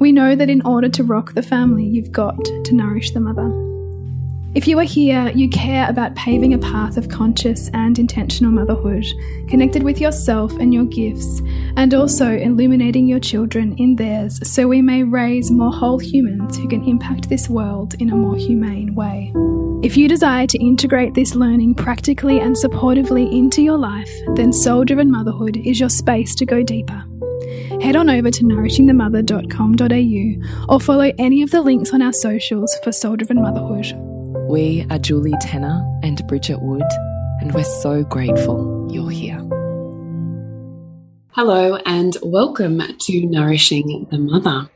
We know that in order to rock the family, you've got to nourish the mother. If you are here, you care about paving a path of conscious and intentional motherhood, connected with yourself and your gifts, and also illuminating your children in theirs so we may raise more whole humans who can impact this world in a more humane way. If you desire to integrate this learning practically and supportively into your life, then Soul Driven Motherhood is your space to go deeper head on over to nourishingthemother.com.au or follow any of the links on our socials for Soul Driven Motherhood. We are Julie Tenner and Bridget Wood, and we're so grateful you're here. Hello and welcome to Nourishing the Mother.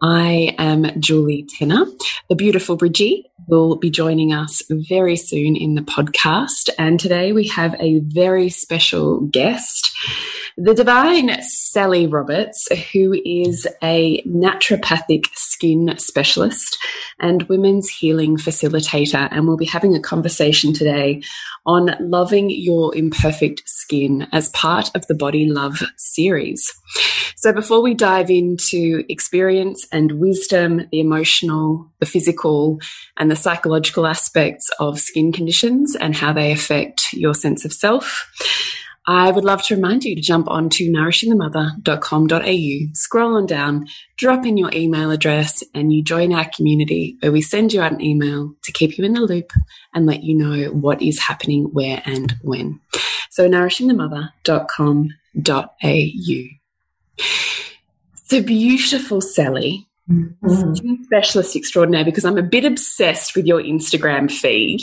I am Julie Tenner. The beautiful Bridgie will be joining us very soon in the podcast. And today we have a very special guest the divine Sallie Roberts, who is a naturopathic skin specialist and women's healing facilitator. And we'll be having a conversation today on loving your imperfect skin as part of the Body Love series. So, before we dive into experience and wisdom, the emotional, the physical, and the psychological aspects of skin conditions and how they affect your sense of self, I would love to remind you to jump on to nourishingthemother.com.au, scroll on down, drop in your email address, and you join our community where we send you out an email to keep you in the loop and let you know what is happening where and when. So, nourishingthemother.com.au. So beautiful Sallie, mm -hmm. specialist extraordinaire, because I'm a bit obsessed with your Instagram feed.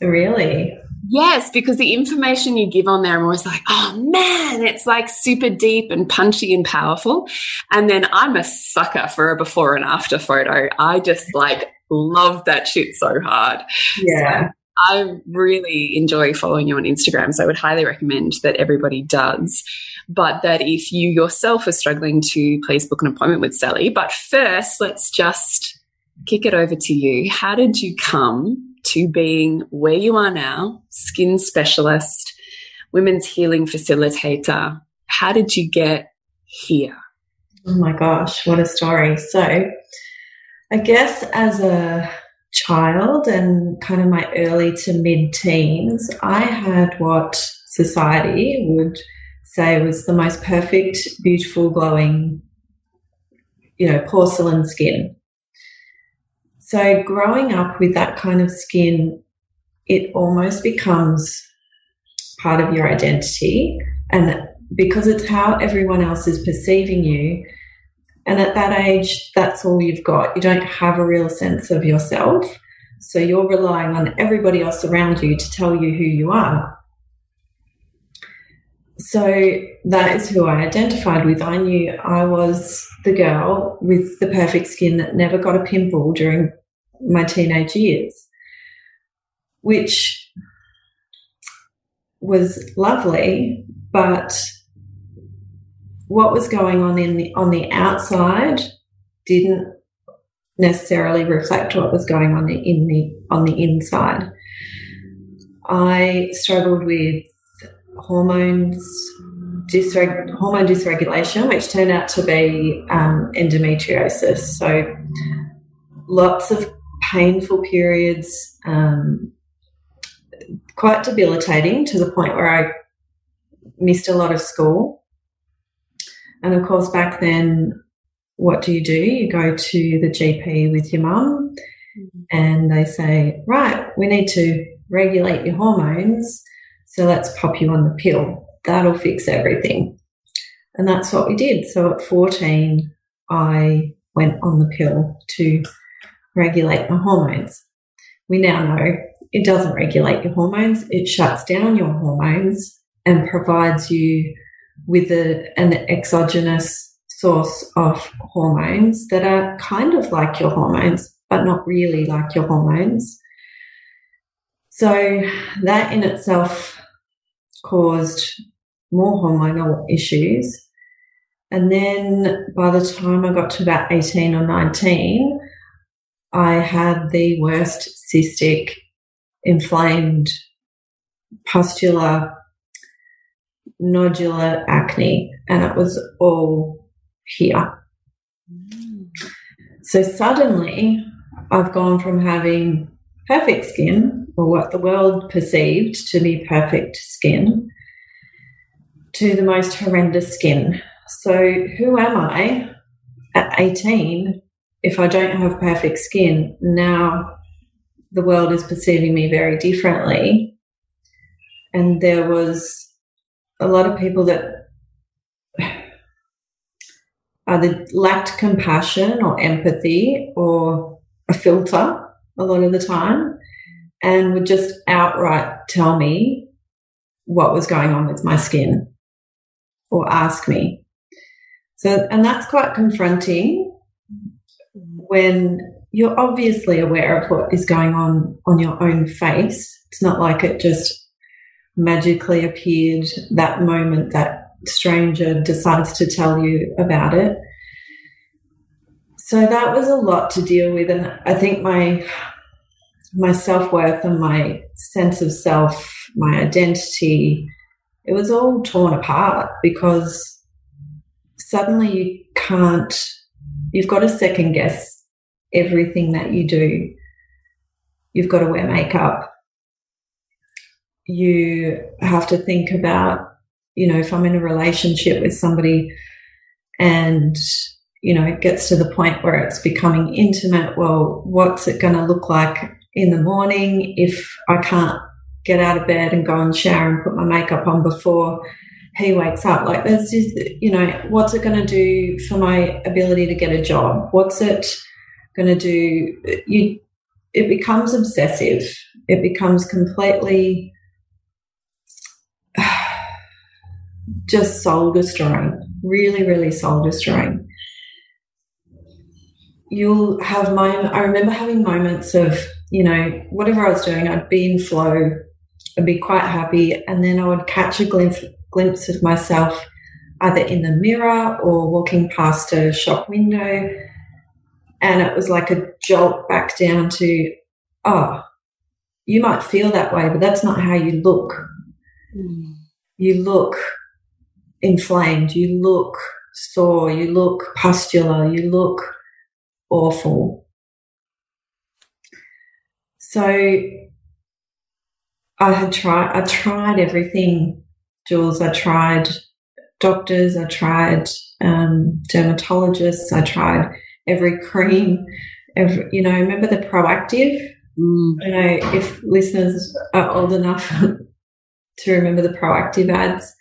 Really? Yes, because the information you give on there, I'm always like, oh man, it's like super deep and punchy and powerful. And then I'm a sucker for a before and after photo. I just like love that shit so hard. Yeah. So I really enjoy following you on Instagram. So I would highly recommend that everybody does. But that if you yourself are struggling to please book an appointment with Sallie. But first, let's just kick it over to you. How did you come to being where you are now, skin specialist, women's healing facilitator. How did you get here? Oh my gosh, what a story. So, I guess as a child and kind of my early to mid teens, I had what society would say was the most perfect, beautiful, glowing, you know, porcelain skin. So growing up with that kind of skin, it almost becomes part of your identity. And because it's how everyone else is perceiving you. And at that age, that's all you've got. You don't have a real sense of yourself. So you're relying on everybody else around you to tell you who you are. So that is who I identified with. I knew I was the girl with the perfect skin that never got a pimple during my teenage years, which was lovely, but what was going on in the on the outside didn't necessarily reflect what was going on in the on the inside. I struggled with hormones, dysreg- hormone dysregulation, which turned out to be um, endometriosis. So lots of painful periods, um, quite debilitating to the point where I missed a lot of school. And of course, back then, what do you do? You go to the GP with your mum, and they say, Right, we need to regulate your hormones, so let's pop you on the pill. That'll fix everything. And that's what we did. So at 14, I went on the pill to regulate my hormones. We now know it doesn't regulate your hormones, it shuts down your hormones and provides you with a, an exogenous source of hormones that are kind of like your hormones, but not really like your hormones. So that in itself caused more hormonal issues. And then by the time I got to about 18 or 19, I had the worst cystic, inflamed, pustular, nodular acne, and it was all here. So suddenly, I've gone from having perfect skin, or what the world perceived to be perfect skin, to the most horrendous skin. So, who am I at 18 if I don't have perfect skin? Now, the world is perceiving me very differently. And there was a lot of people that either lacked compassion or empathy or a filter a lot of the time and would just outright tell me what was going on with my skin or ask me. So, and that's quite confronting when you're obviously aware of what is going on on your own face. It's not like it just magically appeared that moment that stranger decides to tell you about it. So that was a lot to deal with. And I think my my self worth and my sense of self, my identity, it was all torn apart because suddenly you can't, you've got to second guess everything that you do. You've got to wear makeup. You have to think about, you know, if I'm in a relationship with somebody and you know, it gets to the point where it's becoming intimate. Well, what's it going to look like in the morning if I can't get out of bed and go and shower and put my makeup on before he wakes up. Like there's just, you know, what's it going to do for my ability to get a job? What's it going to do? You, it becomes obsessive. It becomes completely just soul destroying. Really, really soul destroying. You'll have moments. I remember having moments of you know, whatever I was doing, I'd be in flow, I'd be quite happy, and then I would catch a glimpse, glimpse of myself either in the mirror or walking past a shop window. And it was like a jolt back down to, oh, you might feel that way, but that's not how you look. Mm. You look inflamed, you look sore, you look pustular, you look awful. So I had tried, I tried everything, Jules. I tried doctors, I tried um, dermatologists, I tried every cream. Every, you know, remember the Proactiv? Mm. You know, if listeners are old enough to remember the Proactiv ads,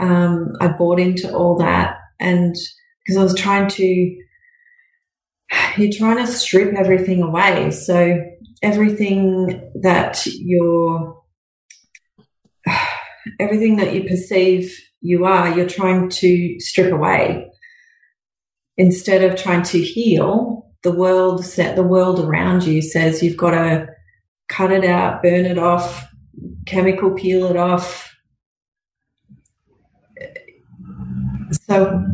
um, I bought into all that, and because I was trying to, you're trying to strip everything away. So everything that you're everything that you perceive you are you're trying to strip away. Instead of trying to heal the world set the world around you says you've got to cut it out burn it off chemical peel it off. So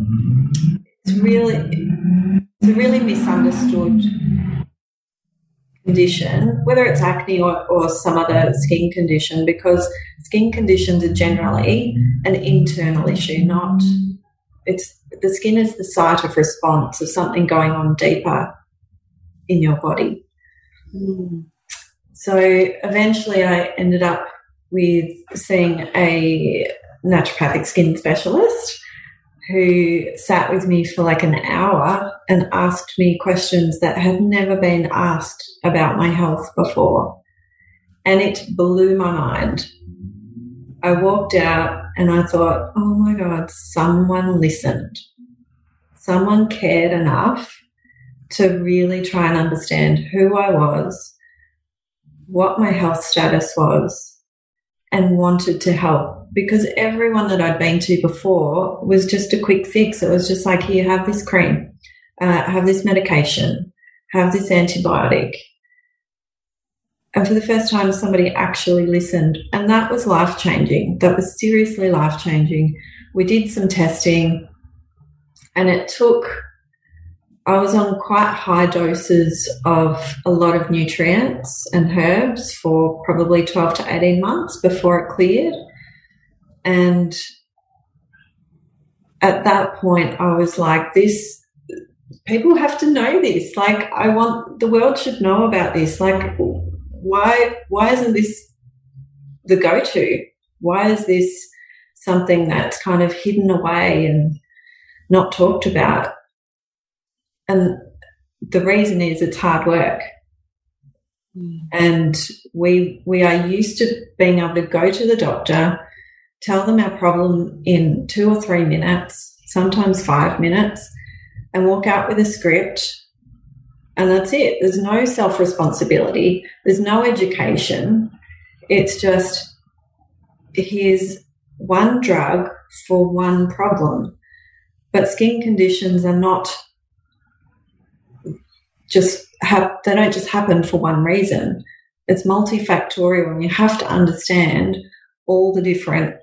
it's really it's a really misunderstood condition, whether it's acne or, or some other skin condition, because skin conditions are generally an internal issue, not it's the skin is the site of response of something going on deeper in your body. Mm. So eventually I ended up with seeing a naturopathic skin specialist who sat with me for like an hour and asked me questions that had never been asked about my health before. And it blew my mind. I walked out and I thought, oh my God, someone listened. Someone cared enough to really try and understand who I was, what my health status was, and wanted to help because everyone that I'd been to before was just a quick fix. It was just like, here, have this cream, uh, have this medication, have this antibiotic. And for the first time, somebody actually listened. And that was life changing. That was seriously life changing. We did some testing, and it took, I was on quite high doses of a lot of nutrients and herbs for probably 12 to 18 months before it cleared. And at that point, I was like, this, people have to know this. Like, I want, the world should know about this. Like, why, why isn't this the go to? Why is this something that's kind of hidden away and not talked about? And the reason is it's hard work. Mm. And we, we are used to being able to go to the doctor, tell them our problem in two or three minutes, sometimes five minutes, and walk out with a script. And that's it. There's no self responsibility, there's no education. It's just here's one drug for one problem. But skin conditions are not just they don't just happen for one reason. It's multifactorial and you have to understand all the different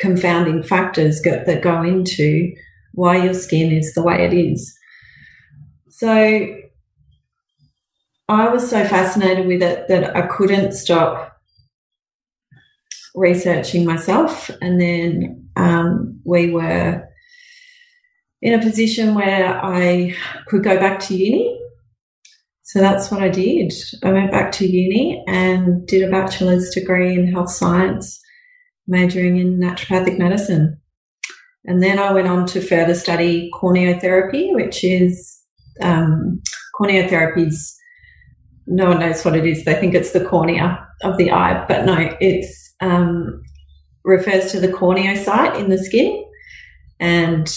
confounding factors go, that go into why your skin is the way it is. So I was so fascinated with it that I couldn't stop researching myself. And then um, we were in a position where I could go back to uni. So that's what I did. I went back to uni and did a bachelor's degree in health science majoring in naturopathic medicine. And then I went on to further study corneotherapy, which is um, corneotherapy's no one knows what it is. They think it's the cornea of the eye, but no, it's um, refers to the corneocyte in the skin. And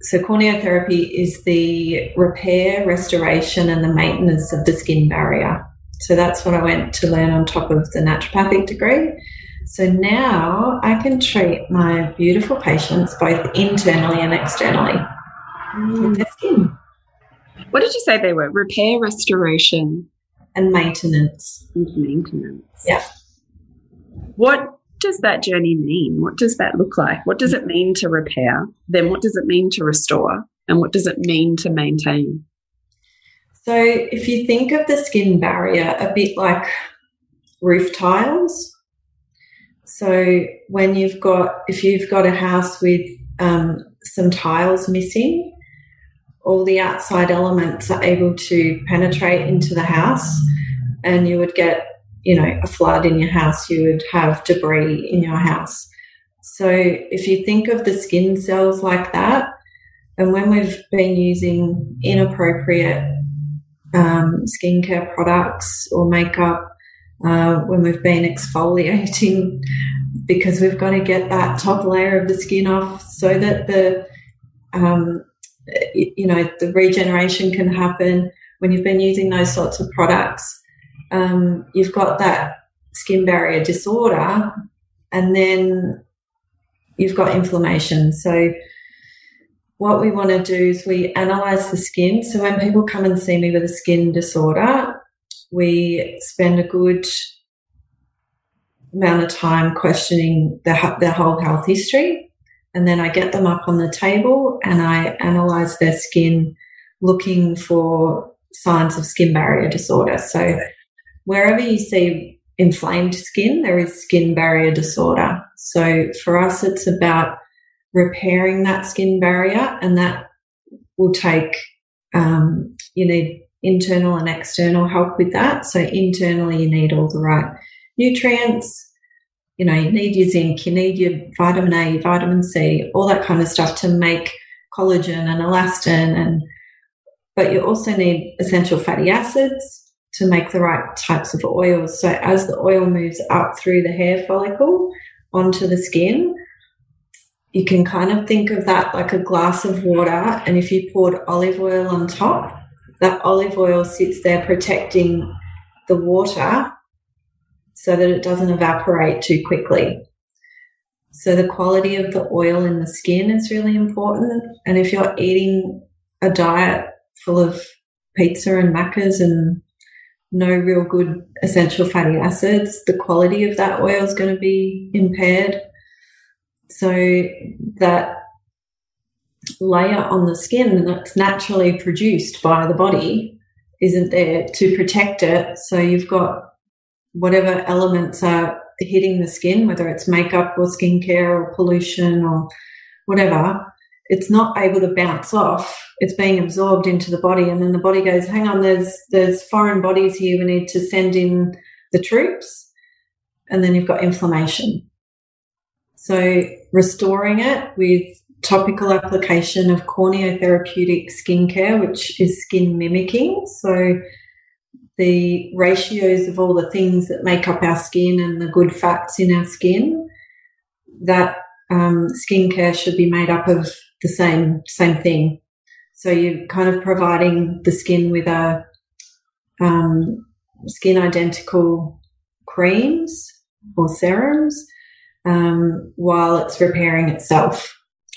so corneotherapy is the repair, restoration, and the maintenance of the skin barrier. So that's what I went to learn on top of the naturopathic degree. So now I can treat my beautiful patients both internally and externally mm. with their skin. What did you say they were? Repair, restoration, and maintenance. And maintenance. Yeah. What does that journey mean? What does that look like? What does it mean to repair? Then what does it mean to restore? And what does it mean to maintain? So if you think of the skin barrier a bit like roof tiles, so when you've got, if you've got a house with um, some tiles missing, all the outside elements are able to penetrate into the house, and you would get, you know, a flood in your house. You would have debris in your house. So if you think of the skin cells like that, and when we've been using inappropriate um, skincare products or makeup uh, when we've been exfoliating because we've got to get that top layer of the skin off so that the um, you know the regeneration can happen. When you've been using those sorts of products um, you've got that skin barrier disorder and then you've got inflammation. So what we want to do is we analyze the skin. So when people come and see me with a skin disorder we spend a good amount of time questioning their, their whole health history. And then I get them up on the table and I analyze their skin looking for signs of skin barrier disorder. So wherever you see inflamed skin, there is skin barrier disorder. So for us, it's about repairing that skin barrier and that will take, um, you need internal and external help with that. So internally, you need all the right nutrients. You know, you need your zinc, you need your vitamin A, vitamin C, all that kind of stuff to make collagen and elastin and but you also need essential fatty acids to make the right types of oils. So as the oil moves up through the hair follicle onto the skin, you can kind of think of that like a glass of water. And if you poured olive oil on top, that olive oil sits there protecting the water so that it doesn't evaporate too quickly. So the quality of the oil in the skin is really important. And if you're eating a diet full of pizza and Maccas and no real good essential fatty acids, the quality of that oil is going to be impaired. So that layer on the skin that's naturally produced by the body isn't there to protect it. So you've got whatever elements are hitting the skin, whether it's makeup or skincare or pollution or whatever, it's not able to bounce off. It's being absorbed into the body, and then the body goes, "Hang on, there's there's foreign bodies here. We need to send in the troops," and then you've got inflammation. So restoring it with topical application of corneotherapeutic skincare, which is skin mimicking. So the ratios of all the things that make up our skin and the good fats in our skin, that um, skincare should be made up of the same same thing. So you're kind of providing the skin with a um, skin identical creams or serums um, while it's repairing itself,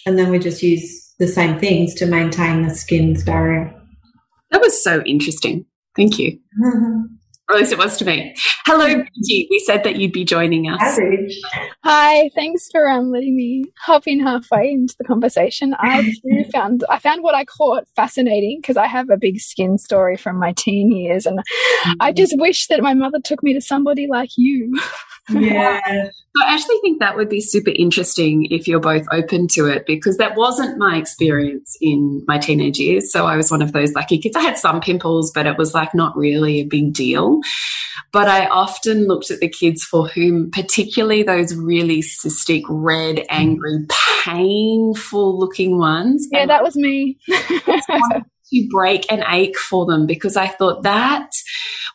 and then we just use the same things to maintain the skin's barrier. That was so interesting. Thank you. Or at least it was to me. Hello, Bridgie. We said that you'd be joining us. Hi, thanks for um, letting me hop in halfway into the conversation. I found I found what I caught fascinating because I have a big skin story from my teen years, and mm -hmm. I just wish that my mother took me to somebody like you. Yeah. so I actually think that would be super interesting if you're both open to it because that wasn't my experience in my teenage years. So I was one of those lucky kids. I had some pimples, but it was like not really a big deal. But I often looked at the kids for whom, particularly those really cystic, red, angry, painful looking ones. Yeah, that was me. to break and ache for them because I thought that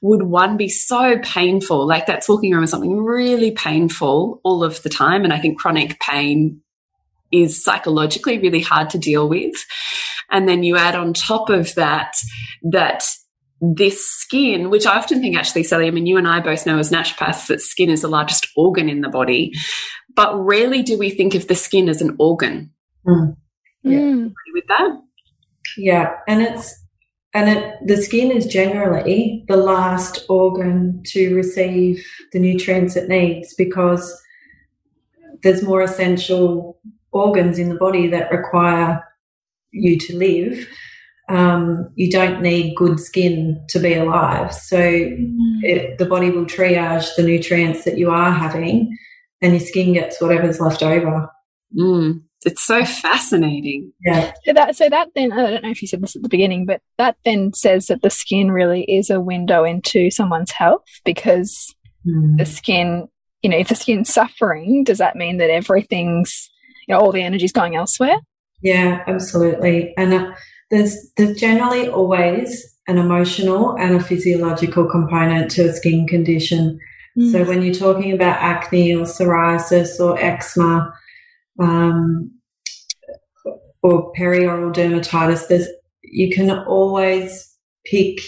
would one be so painful. Like that's walking around with something really painful all of the time. And I think chronic pain is psychologically really hard to deal with. And then you add on top of that, that this skin, which I often think actually, Sallie, I mean, you and I both know as naturopaths that skin is the largest organ in the body, but rarely do we think of the skin as an organ. Mm. Yeah. Mm. With that? Yeah. And it's, and it, the skin is generally the last organ to receive the nutrients it needs because there's more essential organs in the body that require you to live. Um, you don't need good skin to be alive. So mm. it, the body will triage the nutrients that you are having, and your skin gets whatever's left over. Mm. It's so fascinating. Yeah. So that so that then I don't know if you said this at the beginning, but that then says that the skin really is a window into someone's health because mm. the skin, you know, if the skin's suffering, does that mean that everything's, you know, all the energy's going elsewhere? Yeah, absolutely. And uh, there's there's generally always an emotional and a physiological component to a skin condition. Mm. So when you're talking about acne or psoriasis or eczema, um, or perioral dermatitis, there's you can always pick.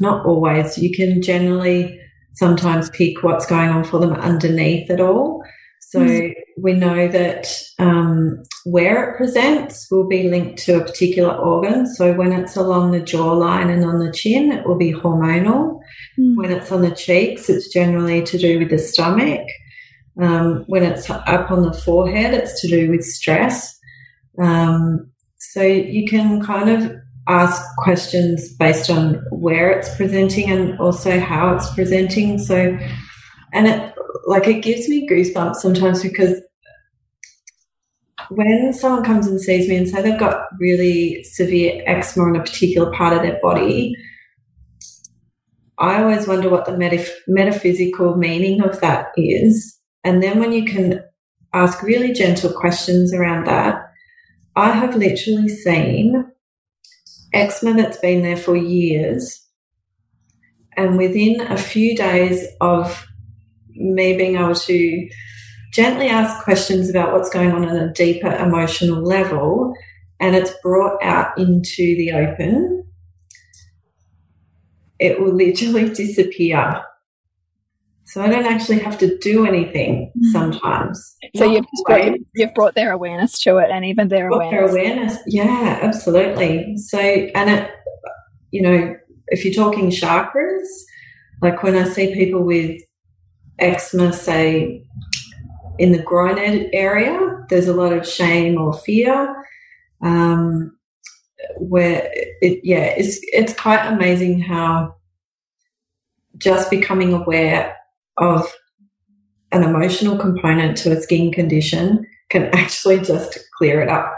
Not always. You can generally sometimes pick what's going on for them underneath it all. So mm. we know that um, where it presents will be linked to a particular organ. So when it's along the jawline and on the chin, it will be hormonal. Mm. When it's on the cheeks, it's generally to do with the stomach. Um, when it's up on the forehead, it's to do with stress. Um, so you can kind of ask questions based on where it's presenting and also how it's presenting. So, and it like it gives me goosebumps sometimes because when someone comes and sees me and say they've got really severe eczema on a particular part of their body, I always wonder what the metaph metaphysical meaning of that is. And then when you can ask really gentle questions around that, I have literally seen eczema that's been there for years. And within a few days of me being able to gently ask questions about what's going on at a deeper emotional level, and it's brought out into the open, it will literally disappear. So I don't actually have to do anything mm. sometimes. So you've brought, you've brought their awareness to it, and even their awareness. Their awareness, yeah, absolutely. So and it, you know, if you're talking chakras, like when I see people with eczema, say in the groin area, there's a lot of shame or fear. Um, where it, yeah, it's it's quite amazing how just becoming aware of an emotional component to a skin condition can actually just clear it up.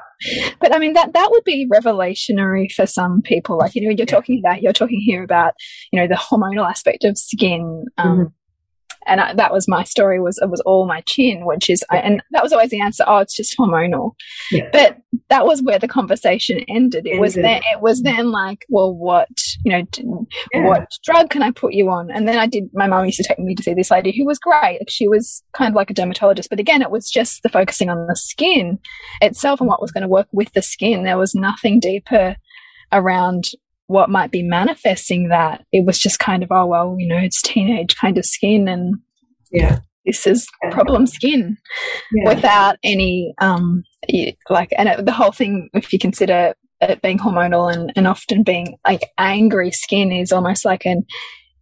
But I mean that that would be revelationary for some people. Like you know, you're talking about you're talking here about you know the hormonal aspect of skin. Um, mm -hmm and I, that was my story was it was all my chin which is I, and that was always the answer oh it's just hormonal yeah. but that was where the conversation ended it ended. was then it was then like well what you know yeah. what drug can i put you on and then i did my mom used to take me to see this lady who was great like she was kind of like a dermatologist but again it was just the focusing on the skin itself and what was going to work with the skin there was nothing deeper around what might be manifesting that. It was just kind of, oh, well, you know, it's teenage kind of skin and yeah, this is problem skin yeah. without any, um, like, and it, the whole thing, if you consider it being hormonal and, and often being like angry skin is almost like an,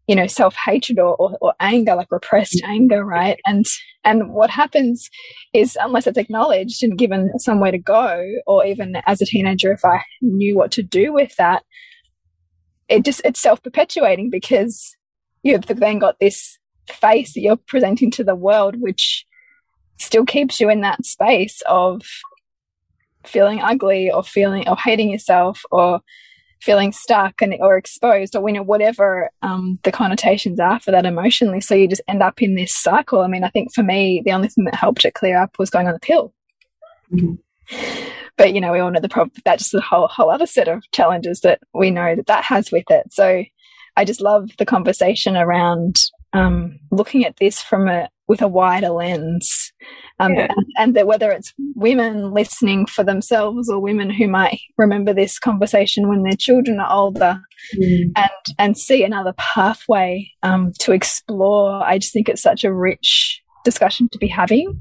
you know, self hatred or, or, or, anger, like repressed anger, right? And and what happens is unless it's acknowledged and given somewhere to go, or even as a teenager, if I knew what to do with that, it just it's self-perpetuating because you've then got this face that you're presenting to the world which still keeps you in that space of feeling ugly or feeling or hating yourself or feeling stuck and or exposed or you know whatever um, the connotations are for that emotionally. So you just end up in this cycle. I mean i think for me the only thing that helped it clear up was going on the pill. Mm -hmm but you know we all know the problem that's just a whole whole other set of challenges that we know that that has with it. So i just love the conversation around um, looking at this from a with a wider lens um, yeah. and, and, that whether it's women listening for themselves or women who might remember this conversation when their children are older mm. and and see another pathway um, to explore i just think it's such a rich discussion to be having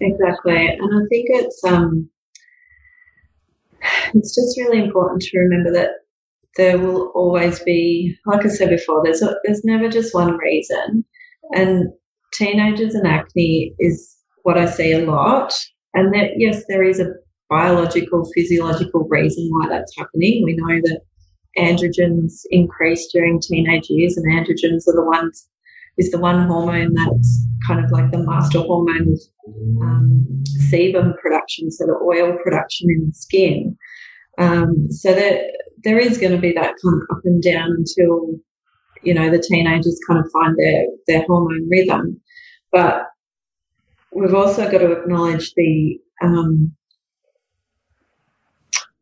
exactly and i think it's um it's just really important to remember that there will always be, like I said before, there's a, there's never just one reason, and teenagers and acne is what I see a lot. And that yes, there is a biological, physiological reason why that's happening. We know that androgens increase during teenage years, and androgens are the ones is the one hormone that's kind of like the master hormone of um, sebum production, so the oil production in the skin. Um, so that there is going to be that kind of up and down until you know the teenagers kind of find their their hormone rhythm. But we've also got to acknowledge the um,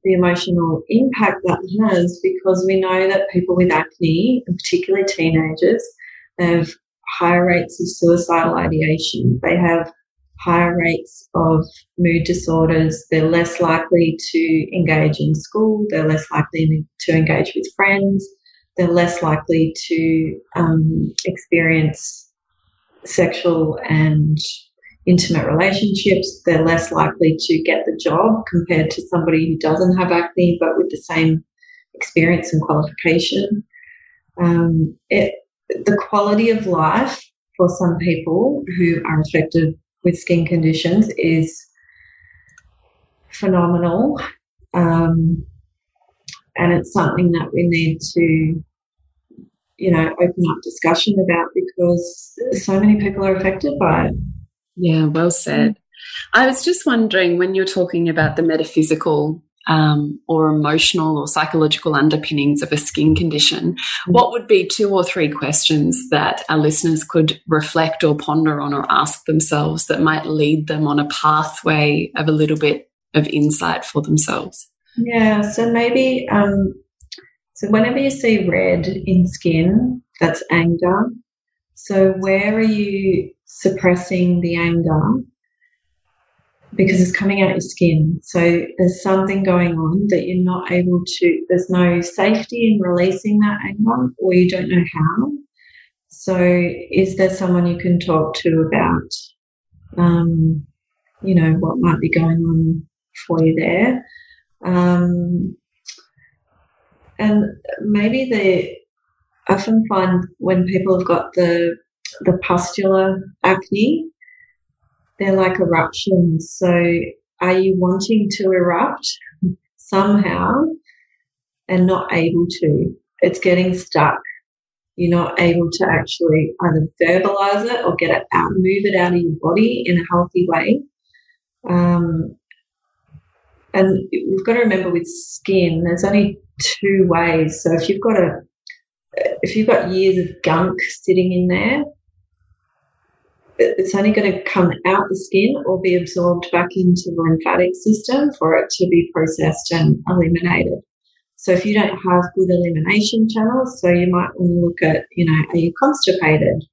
the emotional impact that has because we know that people with acne, and particularly teenagers, have higher rates of suicidal ideation. They have higher rates of mood disorders. They're less likely to engage in school. They're less likely to engage with friends. They're less likely to um, experience sexual and intimate relationships. They're less likely to get the job compared to somebody who doesn't have acne but with the same experience and qualification. Um, it, the quality of life for some people who are affected with skin conditions is phenomenal. Um, and it's something that we need to, you know, open up discussion about because so many people are affected by it. Yeah, well said. I was just wondering when you're talking about the metaphysical um, or emotional or psychological underpinnings of a skin condition, mm-hmm. what would be two or three questions that our listeners could reflect or ponder on or ask themselves that might lead them on a pathway of a little bit of insight for themselves? Yeah, so maybe, um, so whenever you see red in skin, that's anger. So where are you suppressing the anger? because it's coming out your skin. So there's something going on that you're not able to, there's no safety in releasing that anger or you don't know how. So, is there someone you can talk to about, um, you know, what might be going on for you there? Um, and maybe they often find when people have got the the pustular acne, they're like eruptions. So, are you wanting to erupt somehow and not able to? It's getting stuck. You're not able to actually either verbalize it or get it out, move it out of your body in a healthy way. Um, and we've got to remember with skin, there's only two ways. So if you've got a if you've got years of gunk sitting in there, it's only going to come out the skin or be absorbed back into the lymphatic system for it to be processed and eliminated. So if you don't have good elimination channels, so you might want to look at, you know, are you constipated?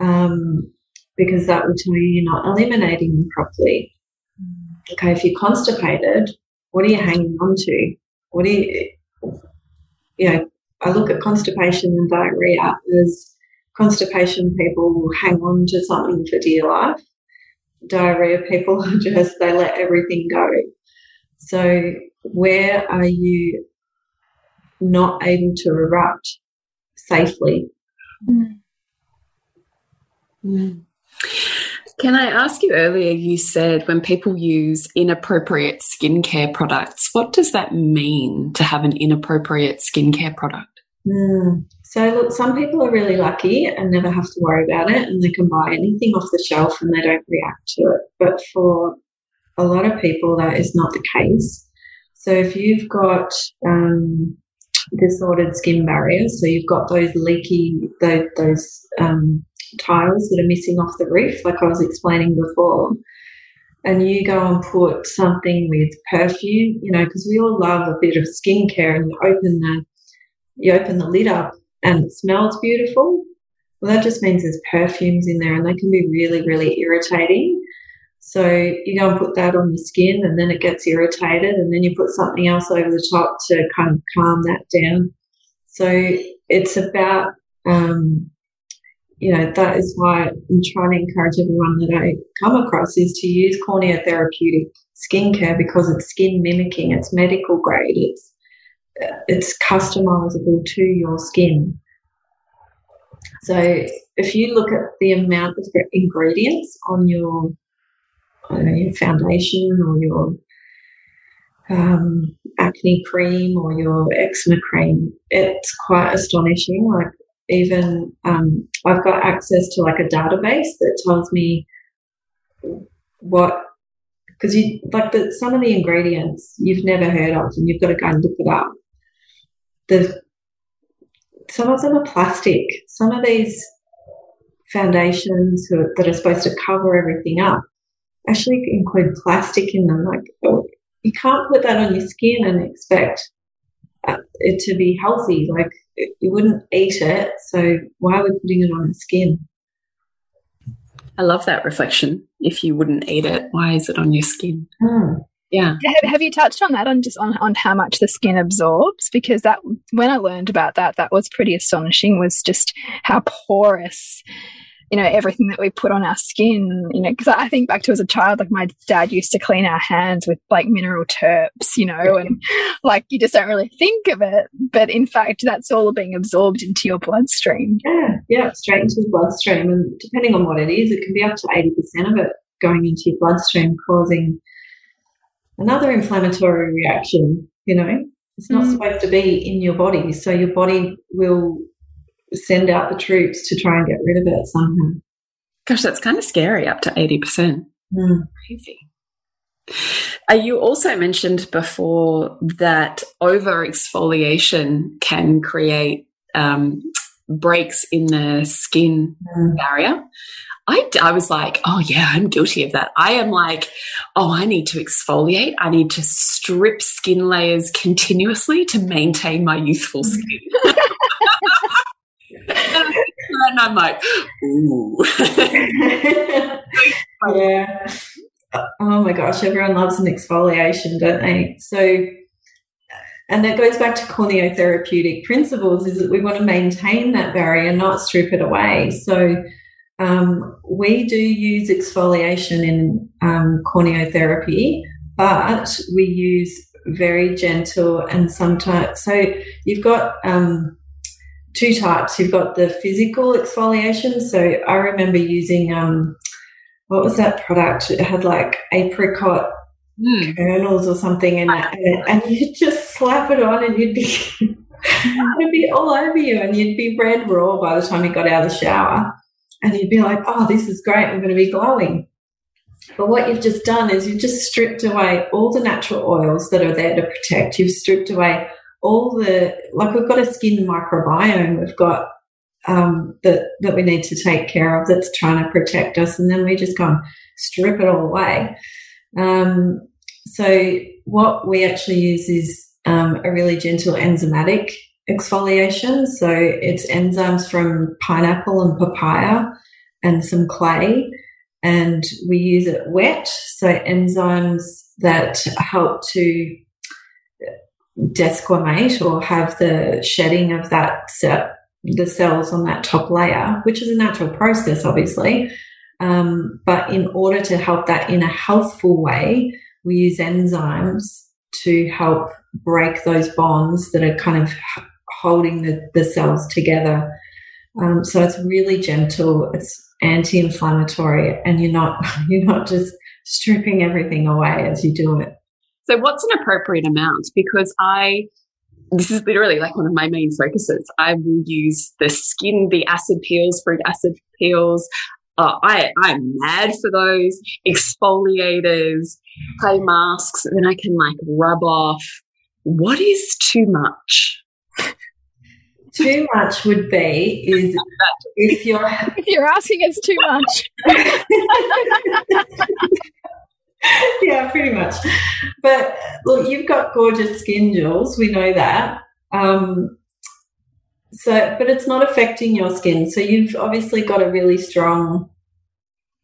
Um, because that will tell you you're not eliminating them properly. Okay, if you're constipated, what are you hanging on to? What do you, you know, I look at constipation and diarrhea as constipation people hang on to something for dear life. Diarrhea people just, they let everything go. So where are you not able to erupt safely? Mm. Mm. Can I ask you earlier? You said when people use inappropriate skincare products, what does that mean to have an inappropriate skincare product? Mm. So, look, some people are really lucky and never have to worry about it, and they can buy anything off the shelf and they don't react to it. But for a lot of people, that is not the case. So, if you've got um, disordered skin barrier, so you've got those leaky, those, those um, tiles that are missing off the roof, like I was explaining before, and you go and put something with perfume, you know, because we all love a bit of skincare, and you open the you open the lid up and it smells beautiful. Well, that just means there's perfumes in there, and they can be really, really irritating. So you go and put that on the skin, and then it gets irritated, and then you put something else over the top to kind of calm that down. So it's about um, you know, that is why I'm trying to encourage everyone that I come across is to use corneotherapeutic skincare because it's skin mimicking, it's medical grade, it's it's customizable to your skin. So if you look at the amount of ingredients on your, know, your foundation or your um, acne cream or your eczema cream, it's quite astonishing. Like even um, I've got access to like a database that tells me what because you like the, some of the ingredients you've never heard of and you've got to go and look it up. The some of them are plastic. Some of these foundations that are supposed to cover everything up actually include plastic in them. Like oh, you can't put that on your skin and expect it to be healthy. Like you wouldn't eat it, so why are we putting it on the skin? I love that reflection. If you wouldn't eat it, why is it on your skin? Hmm. Yeah. Have, have, you touched on that on just on, on how much the skin absorbs? Because that when I learned about that, that was pretty astonishing. Was just how porous you know everything that we put on our skin you know because i think back to as a child like my dad used to clean our hands with like mineral turps you know and like you just don't really think of it. But in fact that's all being absorbed into your bloodstream. Yeah. Yeah straight into the bloodstream. And depending on what it is it can be up to 80% of it going into your bloodstream causing another inflammatory reaction you know? It's not mm. supposed to be in your body. So your body will send out the troops to try and get rid of it somehow. Gosh, that's kind of scary, up to 80%. Mm. Crazy. Uh, you also mentioned before that over exfoliation can create um, breaks in the skin mm. barrier. I, I was like, oh, yeah, I'm guilty of that. I am like, oh, I need to exfoliate. I need to strip skin layers continuously to maintain my youthful skin. and I'm like, ooh. yeah. Oh my gosh, everyone loves an exfoliation, don't they? So and that goes back to corneotherapeutic principles is that we want to maintain that barrier, not strip it away. So um, we do use exfoliation in um, corneotherapy, but we use very gentle and sometimes so you've got um, two types. You've got the physical exfoliation. So I remember using um, what was that product? It had like apricot mm. kernels or something in it, and you'd just slap it on, and you'd be it'd be all over you, and you'd be red raw by the time you got out of the shower, and you'd be like, "Oh, this is great! I'm going to be glowing." But what you've just done is you've just stripped away all the natural oils that are there to protect. You've stripped away all the like we've got a skin microbiome. We've got um, that that we need to take care of that's trying to protect us, and then we just go and strip it all away. Um, so what we actually use is um, a really gentle enzymatic exfoliation. So it's enzymes from pineapple and papaya and some clay, and we use it wet. So enzymes that help to desquamate or have the shedding of that set the cells on that top layer, which is a natural process, obviously. Um, but in order to help that in a healthful way, we use enzymes to help break those bonds that are kind of holding the, the cells together. Um, so it's really gentle. It's anti-inflammatory, and you're not you're not just stripping everything away as you do it. So, what's an appropriate amount? Because I this is literally like one of my main focuses. I will use the skin, the acid peels, fruit acid peels. Uh, I, I'm mad for those exfoliators, clay masks, and then I can like rub off. What is too much? too much would be is if you're if you're asking it's too much yeah, pretty much. But look, you've got gorgeous skin, Jules. We know that. Um, so, but it's not affecting your skin. So you've obviously got a really strong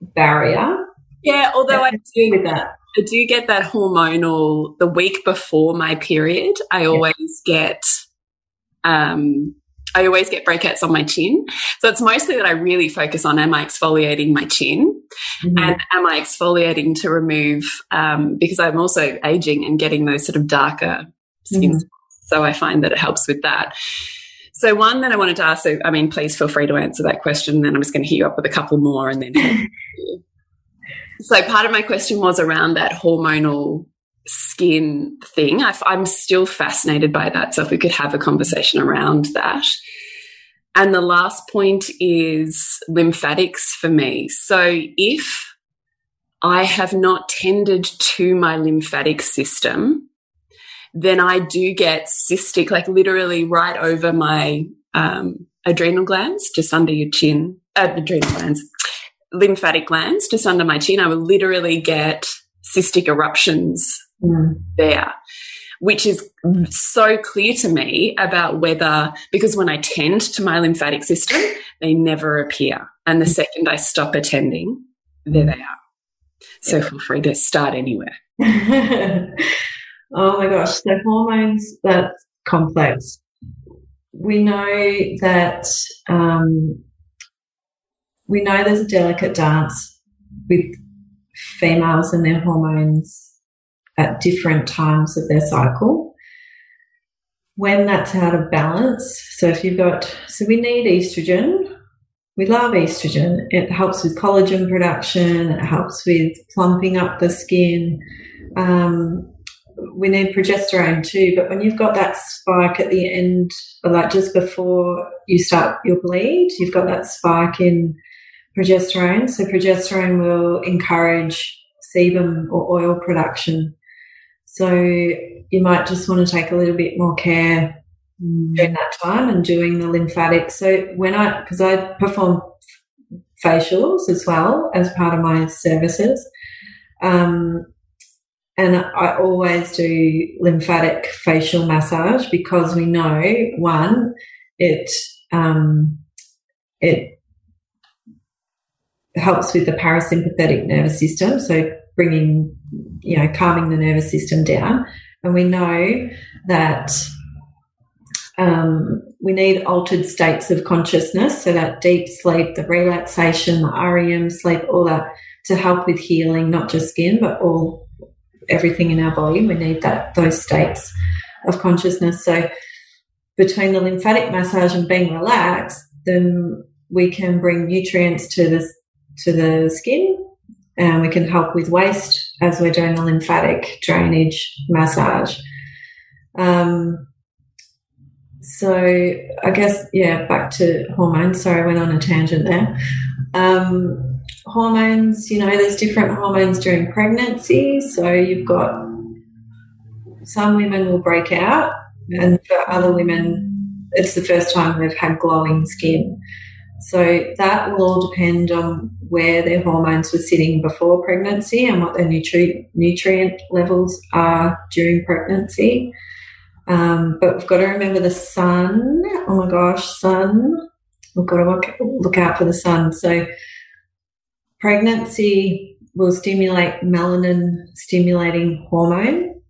barrier. Yeah, although I do with that. I do get that hormonal the week before my period. I always get um I always get breakouts on my chin. So it's mostly that I really focus on am I exfoliating my chin mm-hmm. and am I exfoliating to remove, um, because I'm also aging and getting those sort of darker skin. Mm-hmm. So I find that it helps with that. So one that I wanted to ask, so I mean, please feel free to answer that question. Then I'm just going to hit you up with a couple more and then. so part of my question was around that hormonal skin thing. I, am still fascinated by that. So if we could have a conversation around that. And the last point is lymphatics for me. So if I have not tended to my lymphatic system, then I do get cystic, like literally right over my um, adrenal glands, just under your chin, uh, adrenal glands, lymphatic glands, just under my chin. I will literally get cystic eruptions mm. there, which is so clear to me about whether, because when I tend to my lymphatic system, they never appear. And the second I stop attending, there they are. So feel free to start anywhere. oh my gosh, the hormones, that's complex. We know that um, we know there's a delicate dance with females and their hormones at different times of their cycle. When that's out of balance, so if you've got, so we need estrogen. We love estrogen. It helps with collagen production. It helps with plumping up the skin. Um, we need progesterone too, but when you've got that spike at the end, like just before you start your bleed, you've got that spike in progesterone. So progesterone will encourage sebum or oil production. So you might just want to take a little bit more care mm. during that time and doing the lymphatic. So when I, because I perform facials as well as part of my services, um, and I always do lymphatic facial massage because we know one, it um, it helps with the parasympathetic nervous system. So bringing, you know, calming the nervous system down. And we know that um, we need altered states of consciousness, so that deep sleep, the relaxation, the REM sleep, all that to help with healing, not just skin, but all everything in our body. We need that those states of consciousness. So between the lymphatic massage and being relaxed, then we can bring nutrients to the to the skin, and we can help with waste as we're doing the lymphatic drainage massage. Um, so I guess yeah, back to hormones. Sorry, I went on a tangent there. Um, hormones, you know, there's different hormones during pregnancy. So you've got some women will break out, and for other women, it's the first time they've had glowing skin. So that will all depend on where their hormones were sitting before pregnancy and what their nutri- nutrient levels are during pregnancy. Um, but we've got to remember the sun. Oh my gosh, sun. We've got to look, look out for the sun. So pregnancy will stimulate melanin stimulating hormone.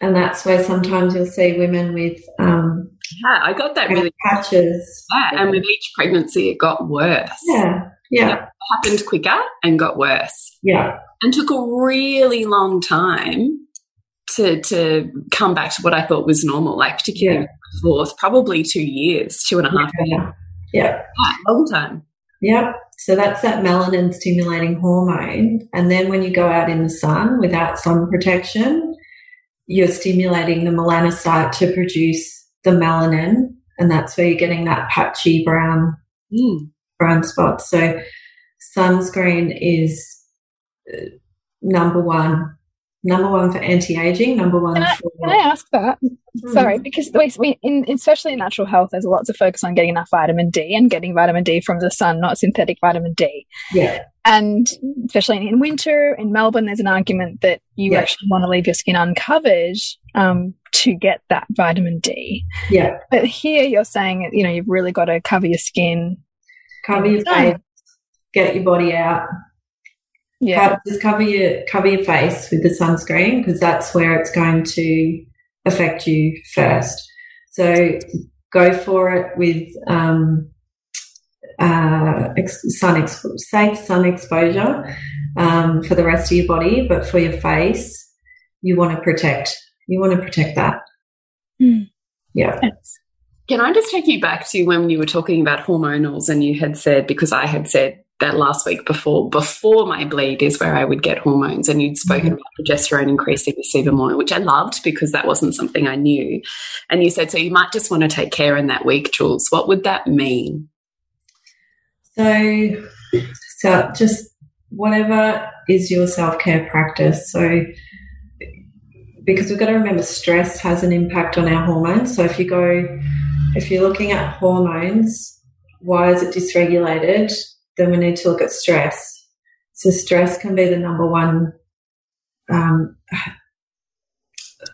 And that's where sometimes you'll see women with um, yeah, I got that really patches. Yeah, and with each pregnancy, it got worse. Yeah, yeah, it happened quicker and got worse. Yeah, and took a really long time to to come back to what I thought was normal, like particularly yeah. fourth, probably two years, two and a half yeah. years. Yeah, long time. Yep. So that's that melanin stimulating hormone. And then when you go out in the sun without sun protection, you're stimulating the melanocyte to produce the melanin. And that's where you're getting that patchy brown, mm. brown spot. So sunscreen is uh, number one number one for anti-aging number one can I, for can I ask that mm. sorry because we, in, especially in natural health there's lots of focus on getting enough vitamin d and getting vitamin d from the sun not synthetic vitamin d yeah and especially in winter in melbourne there's an argument that you yeah. actually want to leave your skin uncovered um, to get that vitamin d yeah but here you're saying you know you've really got to cover your skin cover your face get your body out yeah. just cover your cover your face with the sunscreen because that's where it's going to affect you first. So go for it with um, uh, sun ex safe sun exposure um, for the rest of your body, but for your face, you want to protect. You want to protect that. Mm. Yeah. Can I just take you back to when you were talking about hormonals and you had said, because I had said that last week before before my bleed is where I would get hormones and you'd spoken mm -hmm. about progesterone increasing with sebum oil which I loved because that wasn't something I knew and you said so you might just want to take care in that week Jules what would that mean so so just whatever is your self-care practice so because we've got to remember stress has an impact on our hormones so if you go if you're looking at hormones why is it dysregulated then we need to look at stress. So stress can be the number one, um,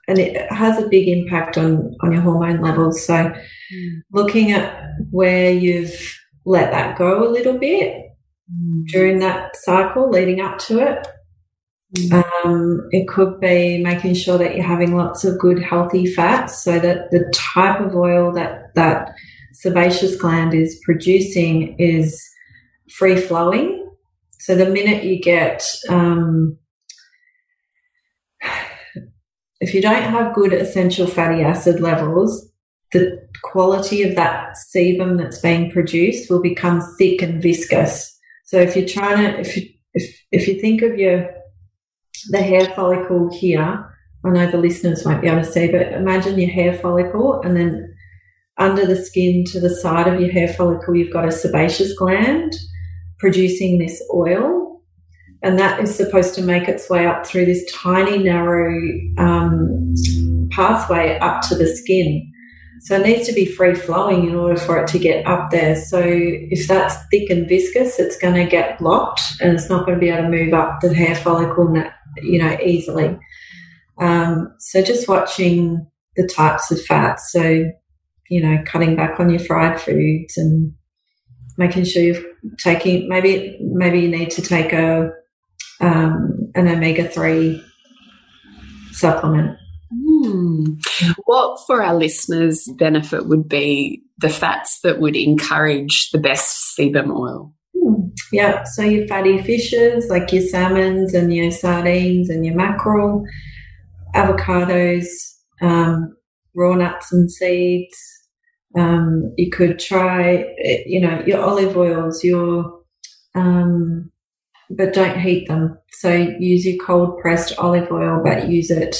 and it has a big impact on on your hormone levels. So mm. looking at where you've let that go a little bit mm. during that cycle leading up to it. Mm. Um, it could be making sure that you're having lots of good healthy fats so that the type of oil that that sebaceous gland is producing is free flowing. So the minute you get, um, if you don't have good essential fatty acid levels, the quality of that sebum that's being produced will become thick and viscous. So if you're trying to, if you, if, if you think of your, the hair follicle here, I know the listeners won't be able to see, but imagine your hair follicle and then under the skin to the side of your hair follicle, you've got a sebaceous gland producing this oil. And that is supposed to make its way up through this tiny, narrow um, pathway up to the skin. So it needs to be free flowing in order for it to get up there. So if that's thick and viscous, it's going to get blocked and it's not going to be able to move up the hair follicle, you know, easily. Um, so just watching the types of fats. So, you know, cutting back on your fried foods and making sure you're taking maybe maybe you need to take a um, an omega three supplement. Mm. What, for our listeners' benefit, would be the fats that would encourage the best sebum oil? Yeah, so your fatty fishes like your salmons and your sardines and your mackerel, avocados, um, raw nuts and seeds. Um, you could try, you know, your olive oils, your, um, but don't heat them. So use your cold pressed olive oil, but use it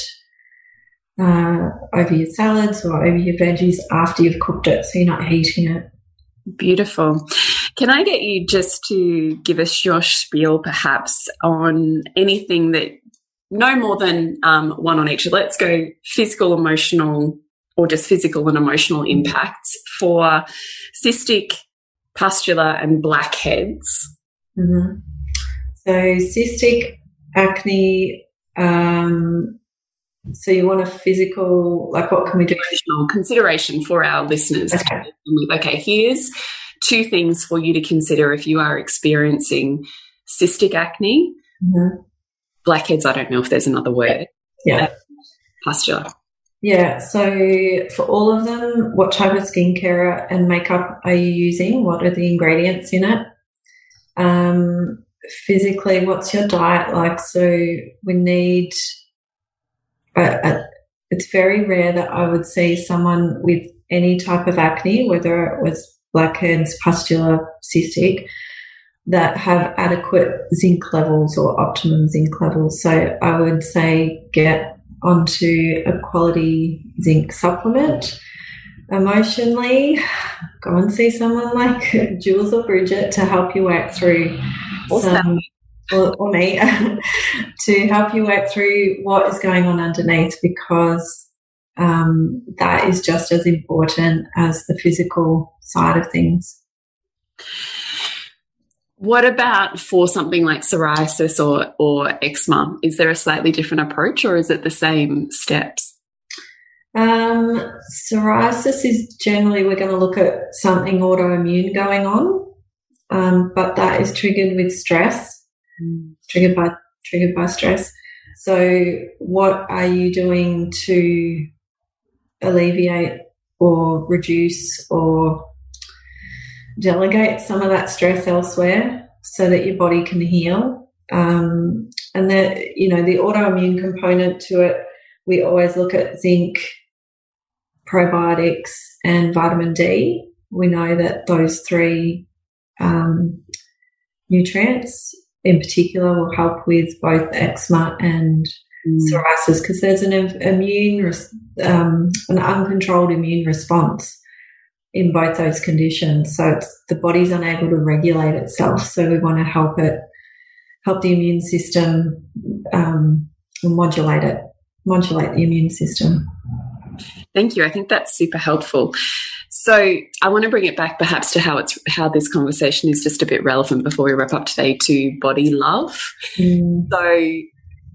uh, over your salads or over your veggies after you've cooked it, so you're not heating it. Beautiful. Can I get you just to give us your spiel, perhaps, on anything that no more than um, one on each? Let's go physical, emotional, or just physical and emotional impacts for cystic, pustular, and blackheads. Mm -hmm. So, cystic acne, um, so you want a physical, like what can we do? Consideration for our listeners. Okay. okay, here's two things for you to consider if you are experiencing cystic acne, mm -hmm. blackheads. I don't know if there's another word. Yeah. Pustular. Yeah. So for all of them, what type of skincare and makeup are you using? What are the ingredients in it? Um, physically, what's your diet like? So we need it's very rare that I would see someone with any type of acne, whether it was blackheads, pustular, cystic, that have adequate zinc levels or optimum zinc levels. So I would say get onto a quality zinc supplement. Emotionally, go and see someone like Jules or Bridget to help you work through awesome. some or, or me to help you work through what is going on underneath because um, that is just as important as the physical side of things. What about for something like psoriasis or, or eczema? Is there a slightly different approach or is it the same steps? Um, psoriasis is generally we're going to look at something autoimmune going on, um, but that is triggered with stress triggered by triggered by stress. So, what are you doing to alleviate or reduce or delegate some of that stress elsewhere so that your body can heal? Um, and that you know the autoimmune component to it, we always look at zinc, probiotics, and vitamin D. We know that those three um, nutrients in particular will help with both eczema and mm. psoriasis because there's an immune, um, an uncontrolled immune response in both those conditions. So the body's unable to regulate itself. So we want to help it, help the immune system um, modulate it, modulate the immune system. Thank you. I think that's super helpful. So I want to bring it back perhaps to how it's how this conversation is just a bit relevant before we wrap up today to body love. Mm. So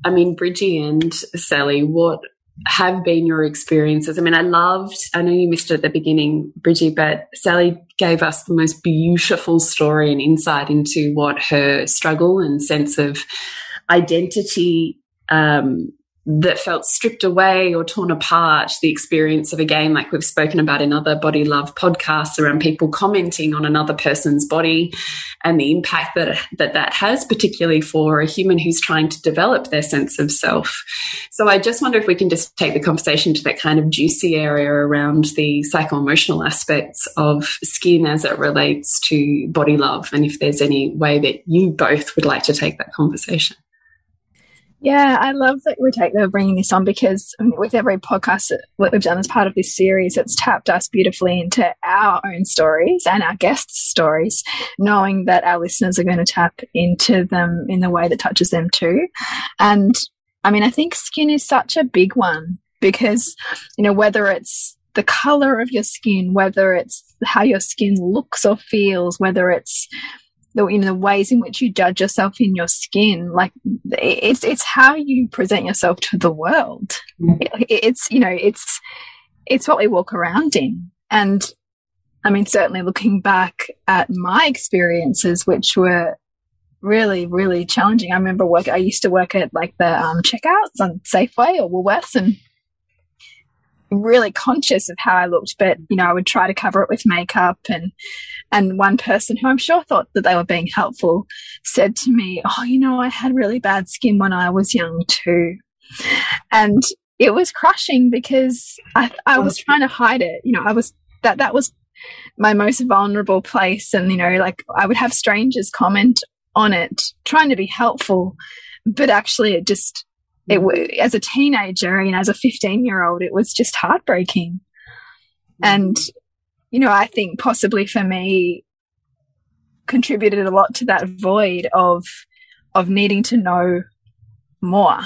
I mean, Bridgie and Sallie, what have been your experiences? I mean, I loved, I know you missed it at the beginning, Bridgie, but Sallie gave us the most beautiful story and insight into what her struggle and sense of identity um, that felt stripped away or torn apart the experience of a game like we've spoken about in other body love podcasts around people commenting on another person's body and the impact that that, that has particularly for a human who's trying to develop their sense of self. So i just wonder if we can just take the conversation to that kind of juicy area around the psycho-emotional aspects of skin as it relates to body love and if there's any way that you both would like to take that conversation yeah, I love that we take the bringing this on because with every podcast that we've done as part of this series, it's tapped us beautifully into our own stories and our guests' stories, knowing that our listeners are going to tap into them in the way that touches them too. And I mean, I think skin is such a big one because, you know, whether it's the color of your skin, whether it's how your skin looks or feels, whether it's the you know the ways in which you judge yourself in your skin. Like it's it's how you present yourself to the world. Mm. it, it's you know it's it's what we walk around in. And i mean certainly looking back at my experiences which were really really challenging. I remember work i used to work at like the um, checkouts on safeway or woolworths and really conscious of how I looked, but you know, I would try to cover it with makeup and and one person who I'm sure thought that they were being helpful said to me, "Oh, you know, I had really bad skin when I was young too." And it was crushing because I I was trying to hide it. You know, I was that that was my most vulnerable place and you know, like I would have strangers comment on it trying to be helpful, but actually it just it mm. as a teenager and as a 15 year old it was just heartbreaking and you know i think possibly for me contributed a lot to that void of of needing to know more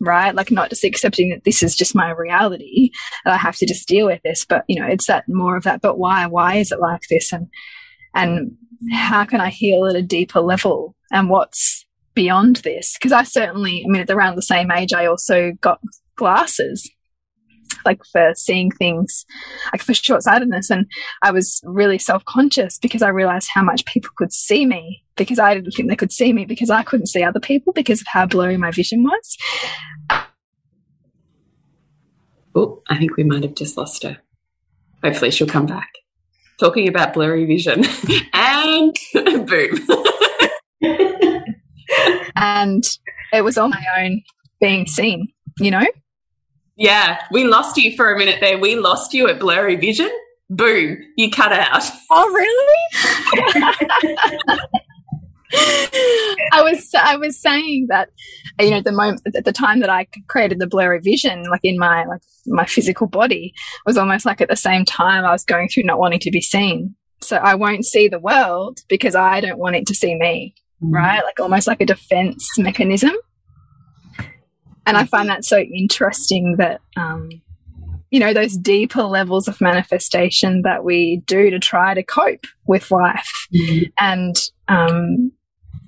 right? Like not just accepting that this is just my reality and i have to just deal with this but you know it's that more of that but why why is it like this? And and how can i heal at a deeper level? And what's beyond this? Because I certainly, I mean, at around the same age, I also got glasses like for seeing things like for short-sightedness. And i was really self-conscious because i realized how much people could see me because i didn't think they could see me because i couldn't see other people because of how blurry my vision was. Oh i think we might have just lost her. Hopefully she'll come back. Talking about blurry vision and boom. And it was on my own being seen, you know? Yeah, we lost you for a minute there. We lost you at blurry vision. Boom, you cut out. Oh, really? I was I was saying that you know the moment at the time that I created the blurry vision like in my like my physical body was almost like at the same time I was going through not wanting to be seen so I won't see the world because I don't want it to see me mm. right? Like almost like a defense mechanism. And I find that so interesting that, um, you know, those deeper levels of manifestation that we do to try to cope with life. Mm. And, um,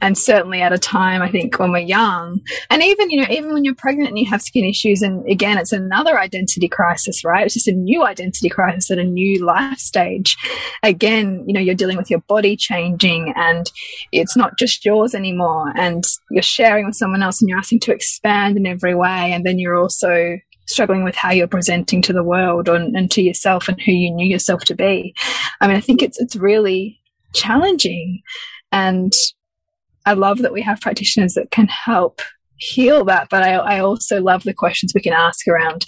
and certainly at a time I think when we're young. And even you know even when you're pregnant and you have skin issues and again it's another identity crisis right? It's just a new identity crisis at a new life stage. Again you know you're dealing with your body changing and it's not just yours anymore and you're sharing with someone else and you're asking to expand in every way and then you're also struggling with how you're presenting to the world and, and to yourself and who you knew yourself to be. I mean i think it's it's really challenging and I love that we have practitioners that can help heal that. But I, I also love the questions we can ask around,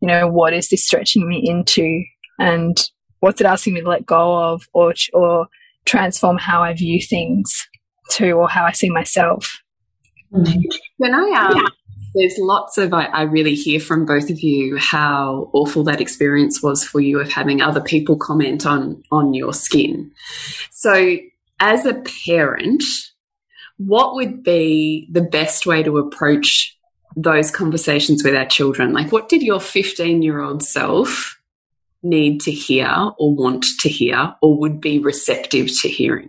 you know, what is this stretching me into, and what's it asking me to let go of, or or transform how I view things to, or how I see myself. When I um, yeah. there's lots of I, I, really hear from both of you how awful that experience was for you of having other people comment on on your skin. So as a parent, what would be the best way to approach those conversations with our children? Like, what did your 15 year old self need to hear or want to hear or would be receptive to hearing?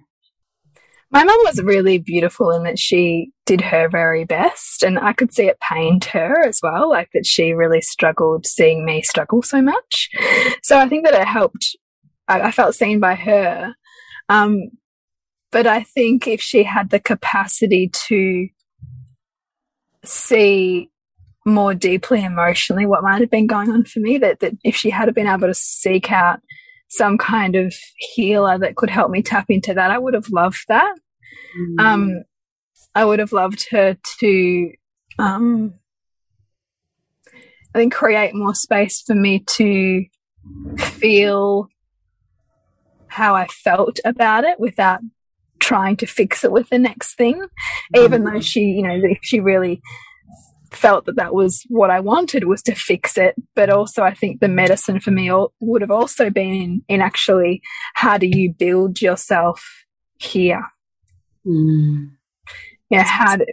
My mum was really beautiful in that she did her very best, and I could see it pained her as well, like that she really struggled seeing me struggle so much. So I think that it helped. I, I felt seen by her. Um, but I think if she had the capacity to see more deeply emotionally what might have been going on for me, that, that if she had been able to seek out some kind of healer that could help me tap into that, I would have loved that. Mm. Um, I would have loved her to, um, I think, create more space for me to feel how I felt about it without trying to fix it with the next thing, even though she, you know, she really felt that that was what I wanted was to fix it. But also, I think the medicine for me would have also been in, in actually how do you build yourself here? Mm. Yeah, how do,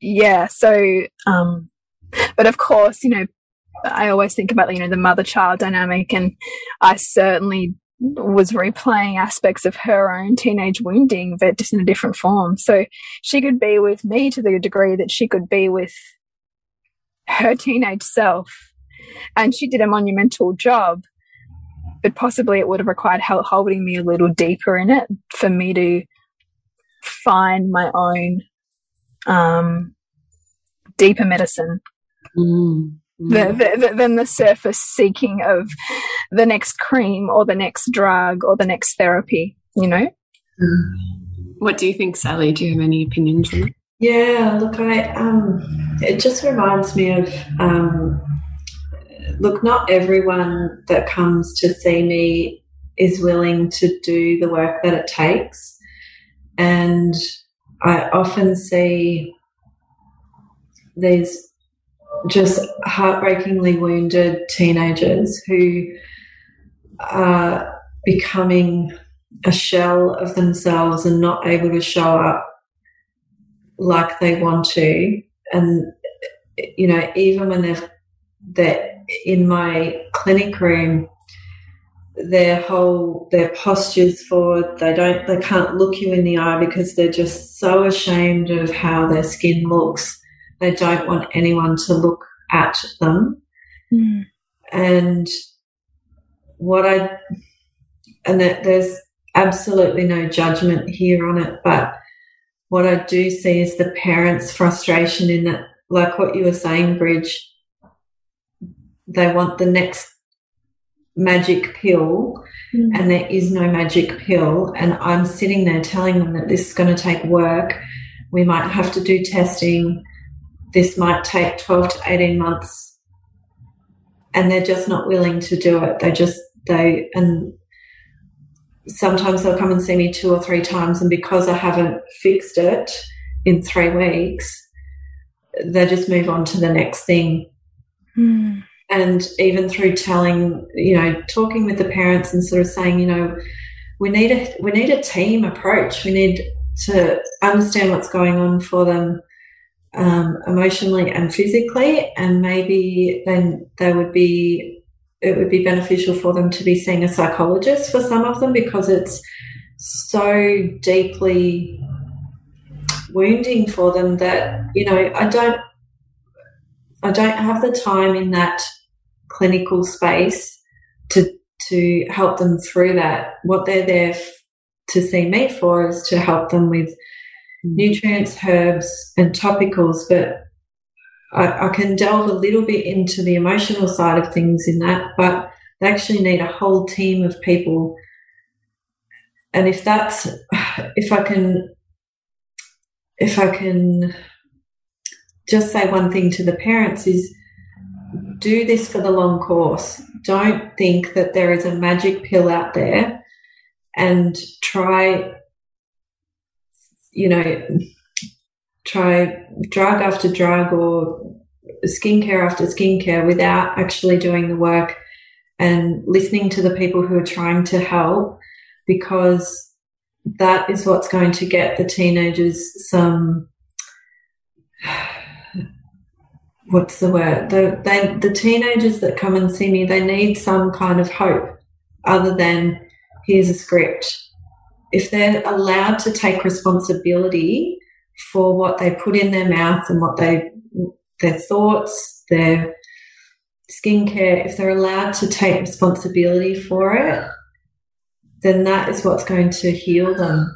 yeah. So, um, but of course, you know, I always think about, you know, the mother child dynamic, and I certainly was replaying aspects of her own teenage wounding, but just in a different form. So she could be with me to the degree that she could be with her teenage self. And she did a monumental job, but possibly it would have required holding me a little deeper in it for me to find my own um, deeper medicine. Mm. Mm. the, the, than the surface seeking of the next cream or the next drug or the next therapy, you know? Mm. What do you think, Sallie? Do you have any opinions on it? Yeah, look, I um, it just reminds me of um, look, not everyone that comes to see me is willing to do the work that it takes, and I often see these just heartbreakingly wounded teenagers who are becoming a shell of themselves and not able to show up like they want to. And, you know, even when they're, they're in my clinic room, their whole their postures forward they don't they can't look you in the eye because they're just so ashamed of how their skin looks they don't want anyone to look at them mm. and what i and that there's absolutely no judgment here on it but what i do see is the parents frustration in that like what you were saying bridge they want the next magic pill mm. and there is no magic pill and i'm sitting there telling them that this is going to take work we might have to do testing this might take 12 to 18 months. And they're just not willing to do it. They just they and sometimes they'll come and see me two or three times and because i haven't fixed it in three weeks they just move on to the next thing. Mm and even through telling, you know, talking with the parents and sort of saying, you know, we need a we need a team approach. We need to understand what's going on for them um, emotionally and physically, and maybe then they would be it would be beneficial for them to be seeing a psychologist for some of them because it's so deeply wounding for them that you know I don't I don't have the time in that clinical space to to help them through that. What they're there to see me for is to help them with Mm. nutrients, herbs, and topicals. But I, I can delve a little bit into the emotional side of things in that. But they actually need a whole team of people. And if that's, if I can, if I can just say one thing to the parents is do this for the long course. Don't think that there is a magic pill out there and try, you know, try drug after drug or skincare after skincare without actually doing the work and listening to the people who are trying to help because that is what's going to get the teenagers some what's the word? The, they, the teenagers that come and see me, they need some kind of hope other than here's a script. If they're allowed to take responsibility for what they put in their mouth and what they, their thoughts, their skincare, if they're allowed to take responsibility for it, then that is what's going to heal them.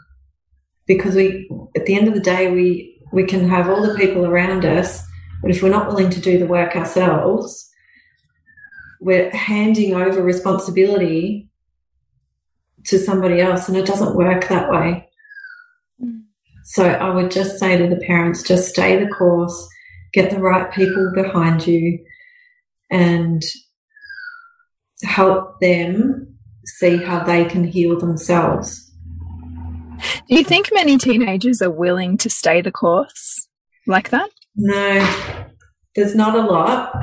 Because we, at the end of the day, we, we can have all the people around us but if we're not willing to do the work ourselves, we're handing over responsibility to somebody else, and it doesn't work that way. Mm. So I would just say to the parents just stay the course, get the right people behind you, and help them see how they can heal themselves. Do you think many teenagers are willing to stay the course like that? No, there's not a lot.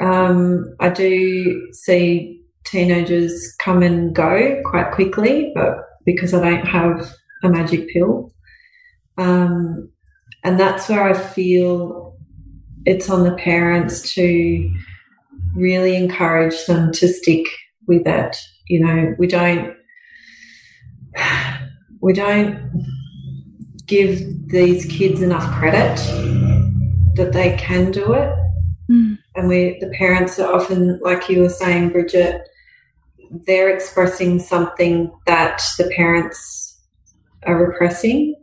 Um, I do see teenagers come and go quite quickly, but because I don't have a magic pill. Um, and that's where I feel it's on the parents to really encourage them to stick with it. You know, we don't, we don't give these kids enough credit that they can do it. Mm. And we, the parents are often, like you were saying, Bridget, they're expressing something that the parents are repressing.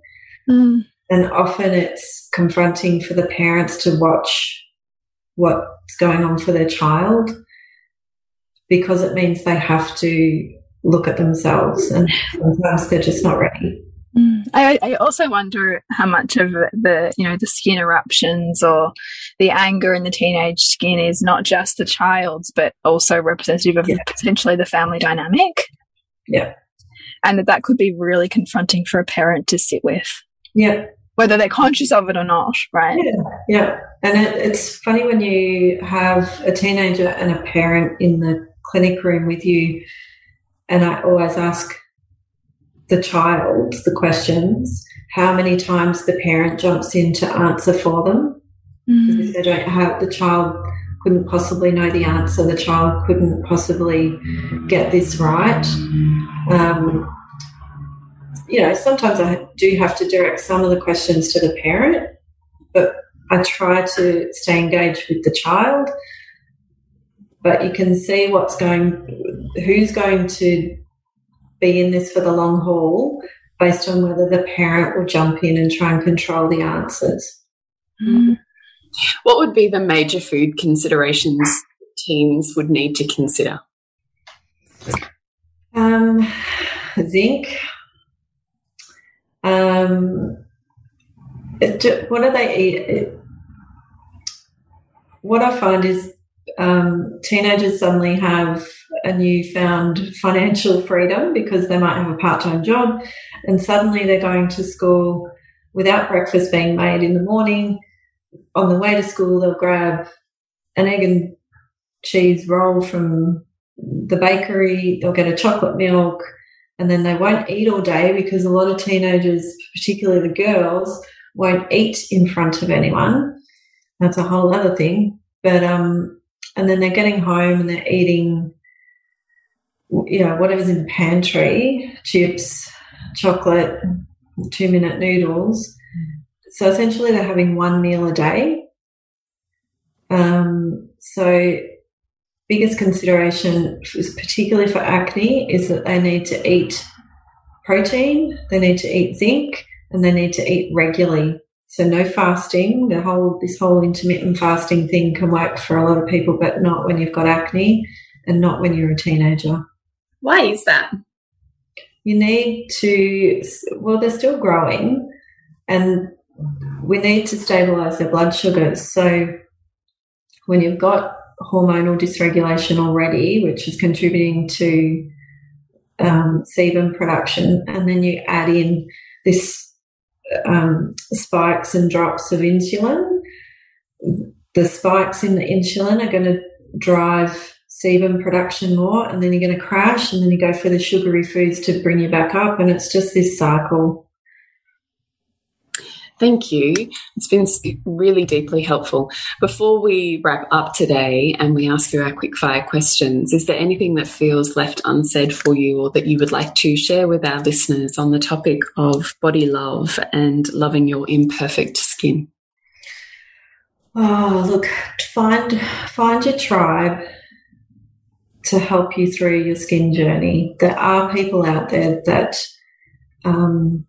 Mm. And often it's confronting for the parents to watch what's going on for their child because it means they have to look at themselves and sometimes they're just not ready. Mm. I, I, also wonder how much of the you know the skin eruptions or the anger in the teenage skin is not just the child's but also representative of yeah. potentially the family dynamic. Yeah, and that that could be really confronting for a parent to sit with. Yeah, whether they're conscious of it or not, right? Yeah, yeah. And it, it's funny when you have a teenager and a parent in the clinic room with you, and I always ask the child the questions, how many times the parent jumps in to answer for them. Mm. If they don't have the child couldn't possibly know the answer, the child couldn't possibly get this right. Um, you know, sometimes I do have to direct some of the questions to the parent, but I try to stay engaged with the child. But you can see what's going, who's going to be in this for the long haul based on whether the parent will jump in and try and control the answers. Mm. What would be the major food considerations teens would need to consider? Um, zinc. Um, what do they eat? What I find is um, teenagers suddenly have a newfound financial freedom because they might have a part time job and suddenly they're going to school without breakfast being made in the morning. On the way to school, they'll grab an egg and cheese roll from the bakery, they'll get a chocolate milk, and then they won't eat all day because a lot of teenagers, particularly the girls, won't eat in front of anyone. That's a whole other thing. But um, and then they're getting home and they're eating you know, whatever's in the pantry, chips, chocolate, two minute noodles. So essentially they're having one meal a day. Um, so biggest consideration, particularly for acne, is that they need to eat protein, they need to eat zinc, and they need to eat regularly. So no fasting. The whole this whole intermittent fasting thing can work for a lot of people, but not when you've got acne and not when you're a teenager. Why is that? You need to, well, they're still growing and we need to stabilize their blood sugars. So when you've got hormonal dysregulation already, which is contributing to um, sebum production, and then you add in this um, spikes and drops of insulin, the spikes in the insulin are going to drive sebum production more, and then you're going to crash, and then you go for the sugary foods to bring you back up, and it's just this cycle. Thank you. It's been really deeply helpful. Before we wrap up today and we ask you our quick fire questions, is there anything that feels left unsaid for you or that you would like to share with our listeners on the topic of body love and loving your imperfect skin? Oh, look, find find your tribe to help you through your skin journey. There are people out there that um,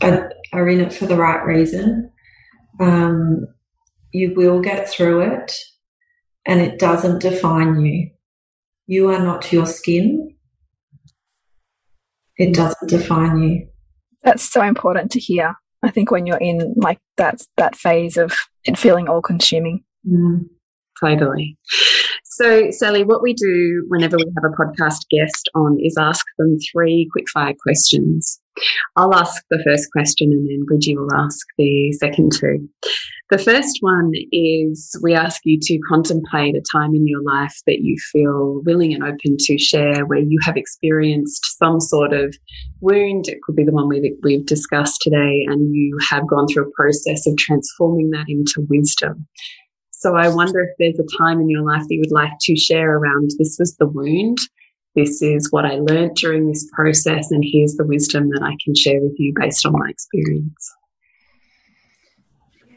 are, are, in it for the right reason. Um, you will get through it, and it doesn't define you. You are not your skin. It doesn't define you. That's so important to hear. I think when you're in like that that phase of it feeling all consuming. Mm. Totally. So, Sallie, what we do whenever we have a podcast guest on is ask them three quickfire questions. I'll ask the first question and then Bridgie will ask the second two. The first one is we ask you to contemplate a time in your life that you feel willing and open to share where you have experienced some sort of wound. It could be the one we've, we've discussed today, and you have gone through a process of transforming that into wisdom. So I wonder if there's a time in your life that you would like to share around this was the wound. This is what I learned during this process, and here's the wisdom that I can share with you based on my experience.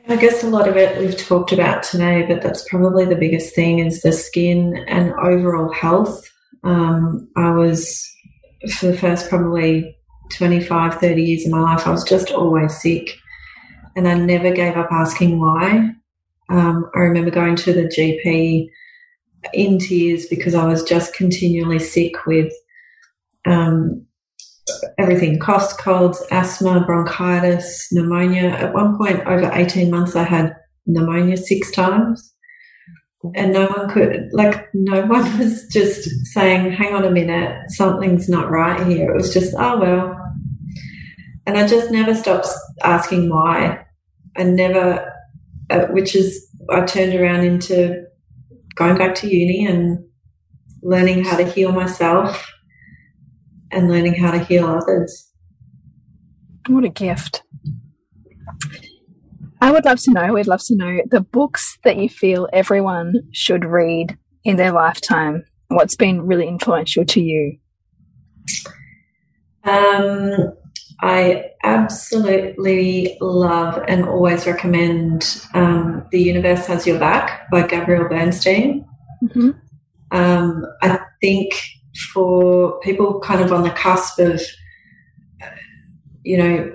I guess a lot of it we've talked about today, but that's probably the biggest thing is the skin and overall health. Um, I was, for the first probably 25, 30 years of my life, I was just always sick. And I never gave up asking why. Um, I remember going to the GP in tears because I was just continually sick with um, everything cough, colds, asthma, bronchitis, pneumonia. At one point, over 18 months, I had pneumonia six times. And no one could, like, no one was just saying, hang on a minute, something's not right here. It was just, oh, well. And I just never stopped asking why. I never, uh, which is, I turned around into going back to uni and learning how to heal myself and learning how to heal others. What a gift. I would love to know, we'd love to know the books that you feel everyone should read in their lifetime. What's been really influential to you? Um, I absolutely love and always recommend um, The Universe Has Your Back by Gabrielle Bernstein. Mm -hmm. um, I think for people kind of on the cusp of, you know,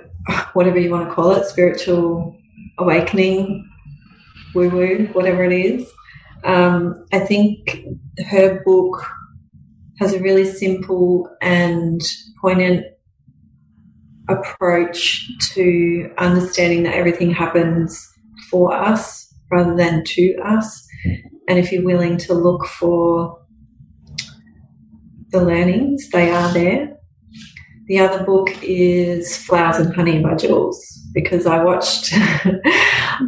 whatever you want to call it, spiritual awakening, woo woo, whatever it is. Um, I think her book has a really simple and poignant approach to understanding that everything happens for us rather than to us. And if you're willing to look for the learnings, they are there. The other book is Flowers and Honey by Jules because I watched, I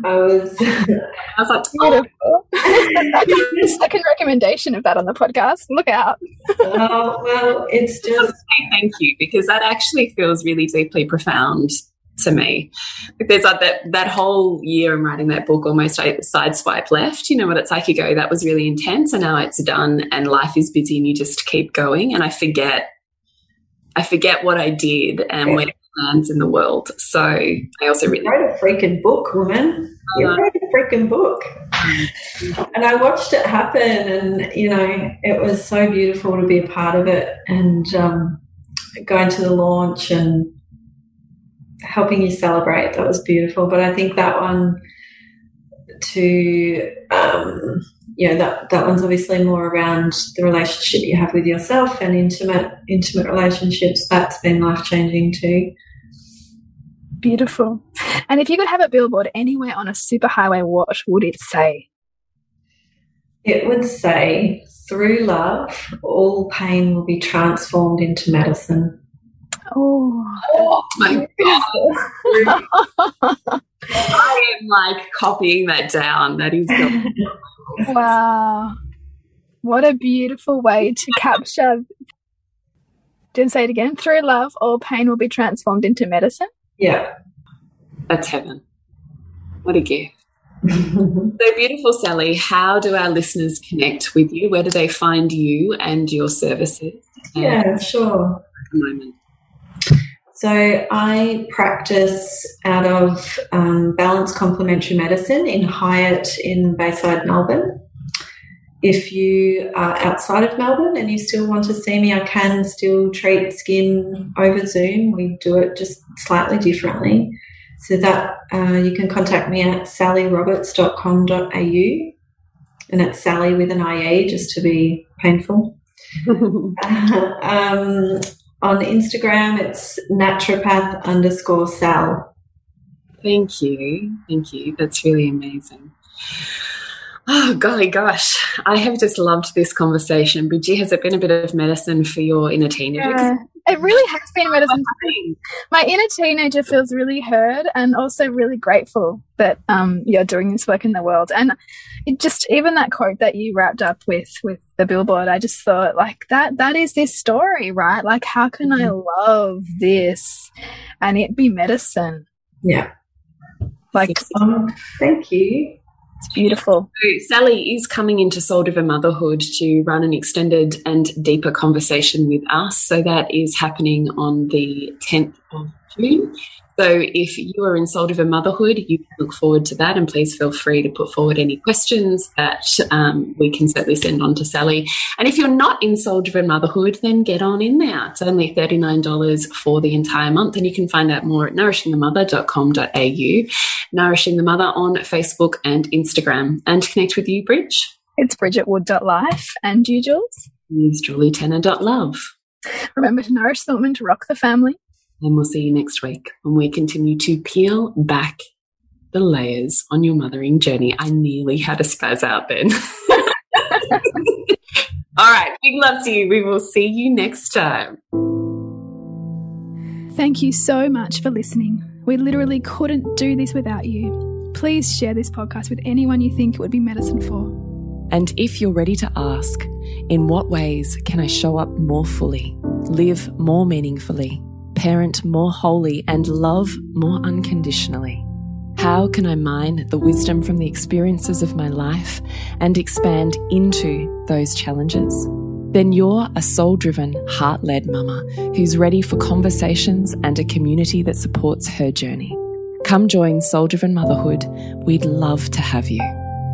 was, I was like, oh. second recommendation of that on the podcast. Look out. oh, well, it's just. Thank you because that actually feels really deeply profound to me. There's like that that whole year I'm writing that book almost side swipe left. You know what it's like? You go, that was really intense, and now it's done, and life is busy, and you just keep going. And I forget, I forget what I did and yeah. where it lands in the world. So I also wrote a freaking book, woman. You uh, wrote a freaking book. and I watched it happen, and you know, it was so beautiful to be a part of it, and um, going to the launch and helping you celebrate. That was beautiful. But I think that one to um, you know that that one's obviously more around the relationship you have with yourself and intimate intimate relationships. That's been life changing too. Beautiful. And if you could have a billboard anywhere on a superhighway, what would it say? It would say, through love, all pain will be transformed into medicine. Oh, oh my god! I am like copying that down. That is wow. What a beautiful way to capture. Didn't say it again. Through love, all pain will be transformed into medicine. Yeah, that's heaven. What a gift. so beautiful, Sallie. How do our listeners connect with you? Where do they find you and your services? Yeah, sure. moment. So I practice out of um, Balance Complementary Medicine in Highett in Bayside, Melbourne. If you are outside of Melbourne and you still want to see me, I can still treat skin over Zoom. We do it just slightly differently. So that uh, you can contact me at sallieroberts.com.au and it's Sallie with an IE just to be painful. um, on Instagram, it's naturopath underscore Sal. Thank you. Thank you. That's really amazing. Oh, golly gosh. I have just loved this conversation. Bridgie, has it been a bit of medicine for your inner teenager? Yeah, it really has been medicine. My inner teenager feels really heard and also really grateful that um, you're doing this work in the world. And it just even that quote that you wrapped up with with the billboard, I just thought like that that is this story, right? Like how can mm -hmm. I mm-hmm. love this and it be medicine? Yeah. Like um, thank you. It's beautiful. So Sallie is coming into Soul Driven Motherhood to run an extended and deeper conversation with us. So that is happening on the 10th of June. So if you are in Soul Driven Motherhood, you can look forward to that. And please feel free to put forward any questions that um, we can certainly send on to Sallie. And if you're not in Soul Driven Motherhood, then get on in there. It's only $39 for the entire month. And you can find out more at nourishingthemother.com.au, Nourishing the Mother on Facebook and Instagram. And to connect with you, Bridge. It's bridgetwood.life. And you, Jules? It's julietenner.love. Remember to nourish the woman to rock the family. And we'll see you next week when we continue to peel back the layers on your mothering journey. I nearly had a spaz out then. All right. Big love to you. We will see you next time. Thank you so much for listening. We literally couldn't do this without you. Please share this podcast with anyone you think it would be medicine for. And if you're ready to ask, in what ways can I show up more fully, live more meaningfully? Parent more wholly, and love more unconditionally? How can I mine the wisdom from the experiences of my life and expand into those challenges? Then you're a soul driven, heart led mama who's ready for conversations and a community that supports her journey. Come join Soul Driven Motherhood. We'd love to have you.